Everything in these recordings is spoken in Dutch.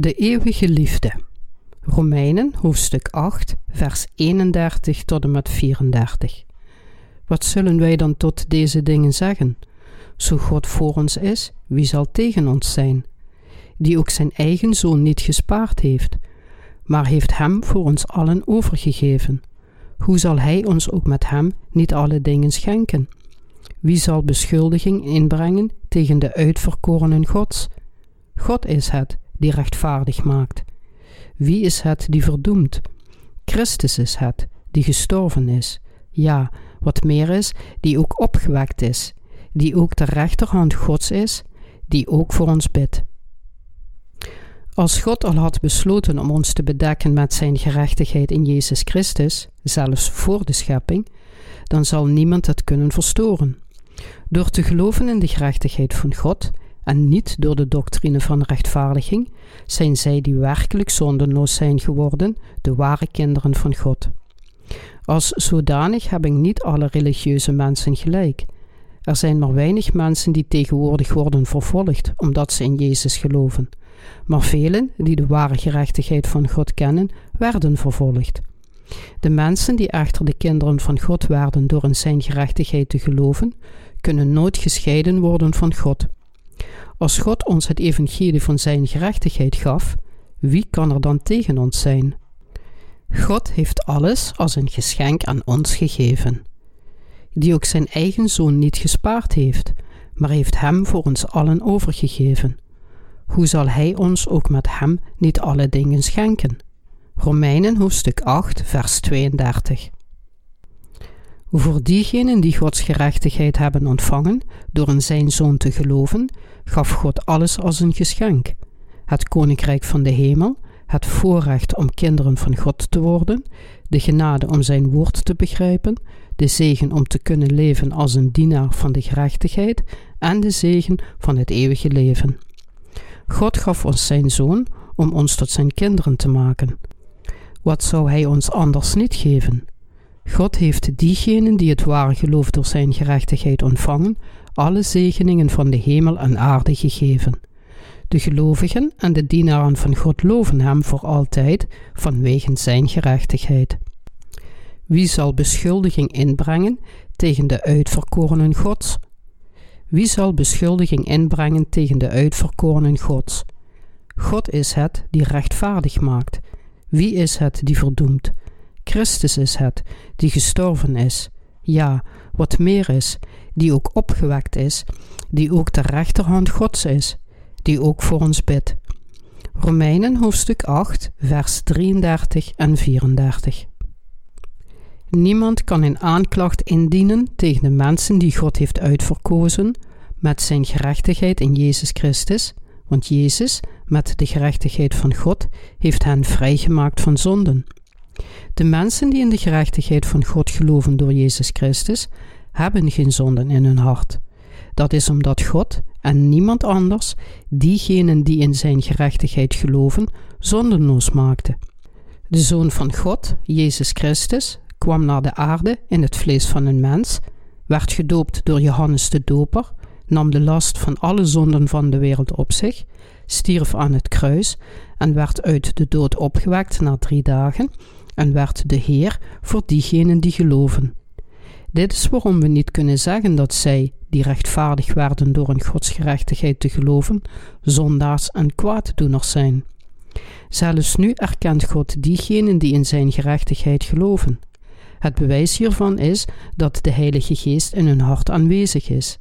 De eeuwige liefde. Romeinen hoofdstuk 8, vers 31 tot en met 34. Wat zullen wij dan tot deze dingen zeggen? Zo God voor ons is, wie zal tegen ons zijn? Die ook zijn eigen zoon niet gespaard heeft, maar heeft hem voor ons allen overgegeven. Hoe zal hij ons ook met hem niet alle dingen schenken? Wie zal beschuldiging inbrengen tegen de uitverkorenen Gods? God is het die rechtvaardig maakt. Wie is het die verdoemt? Christus is het die gestorven is. Ja, wat meer is, die ook opgewekt is, die ook de rechterhand Gods is, die ook voor ons bidt. Als God al had besloten om ons te bedekken met zijn gerechtigheid in Jezus Christus, zelfs voor de schepping, dan zal niemand het kunnen verstoren. Door te geloven in de gerechtigheid van God en niet door de doctrine van rechtvaardiging, zijn zij die werkelijk zondenloos zijn geworden, de ware kinderen van God. Als zodanig hebben niet alle religieuze mensen gelijk. Er zijn maar weinig mensen die tegenwoordig worden vervolgd omdat ze in Jezus geloven. Maar velen die de ware gerechtigheid van God kennen, werden vervolgd. De mensen die echter de kinderen van God werden door in zijn gerechtigheid te geloven, kunnen nooit gescheiden worden van God. Als God ons het evangelie van zijn gerechtigheid gaf, wie kan er dan tegen ons zijn? God heeft alles als een geschenk aan ons gegeven, die ook zijn eigen zoon niet gespaard heeft, maar heeft hem voor ons allen overgegeven. Hoe zal hij ons ook met hem niet alle dingen schenken? Romeinen hoofdstuk 8, vers 32. Voor diegenen die Gods gerechtigheid hebben ontvangen door in zijn zoon te geloven, gaf God alles als een geschenk: het koninkrijk van de hemel, het voorrecht om kinderen van God te worden, de genade om zijn woord te begrijpen, de zegen om te kunnen leven als een dienaar van de gerechtigheid en de zegen van het eeuwige leven. God gaf ons zijn zoon om ons tot zijn kinderen te maken. Wat zou hij ons anders niet geven? God heeft diegenen die het ware geloof door zijn gerechtigheid ontvangen, alle zegeningen van de hemel en aarde gegeven. De gelovigen en de dienaren van God loven hem voor altijd vanwege zijn gerechtigheid. Wie zal beschuldiging inbrengen tegen de uitverkorenen Gods? Wie zal beschuldiging inbrengen tegen de uitverkorenen Gods? God is het die rechtvaardig maakt. Wie is het die verdoemt? Christus is het die gestorven is. Ja, wat meer is, die ook opgewekt is, die ook de rechterhand Gods is, die ook voor ons bidt. Romeinen hoofdstuk 8, vers 33 en 34. Niemand kan een aanklacht indienen tegen de mensen die God heeft uitverkozen met zijn gerechtigheid in Jezus Christus, want Jezus, met de gerechtigheid van God, heeft hen vrijgemaakt van zonden. De mensen die in de gerechtigheid van God geloven door Jezus Christus, hebben geen zonden in hun hart. Dat is omdat God en niemand anders diegenen die in zijn gerechtigheid geloven, zondenloos maakte. De Zoon van God, Jezus Christus, kwam naar de aarde in het vlees van een mens, werd gedoopt door Johannes de Doper, nam de last van alle zonden van de wereld op zich, stierf aan het kruis en werd uit de dood opgewekt na drie dagen en werd de Heer voor diegenen die geloven. Dit is waarom we niet kunnen zeggen dat zij, die rechtvaardig werden door in Gods gerechtigheid te geloven, zondaars en kwaaddoeners zijn. Zelfs nu erkent God diegenen die in zijn gerechtigheid geloven. Het bewijs hiervan is dat de Heilige Geest in hun hart aanwezig is.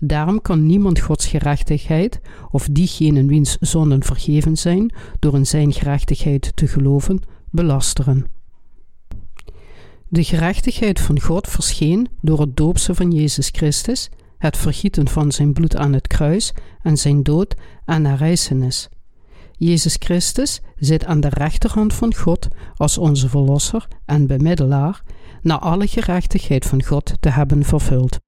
Daarom kan niemand Gods gerechtigheid, of diegenen wiens zonden vergeven zijn, door in zijn gerechtigheid te geloven, belasteren. De gerechtigheid van God verscheen door het doopse van Jezus Christus, het vergieten van zijn bloed aan het kruis en zijn dood en herrijzenis. Jezus Christus zit aan de rechterhand van God als onze Verlosser en bemiddelaar, na alle gerechtigheid van God te hebben vervuld.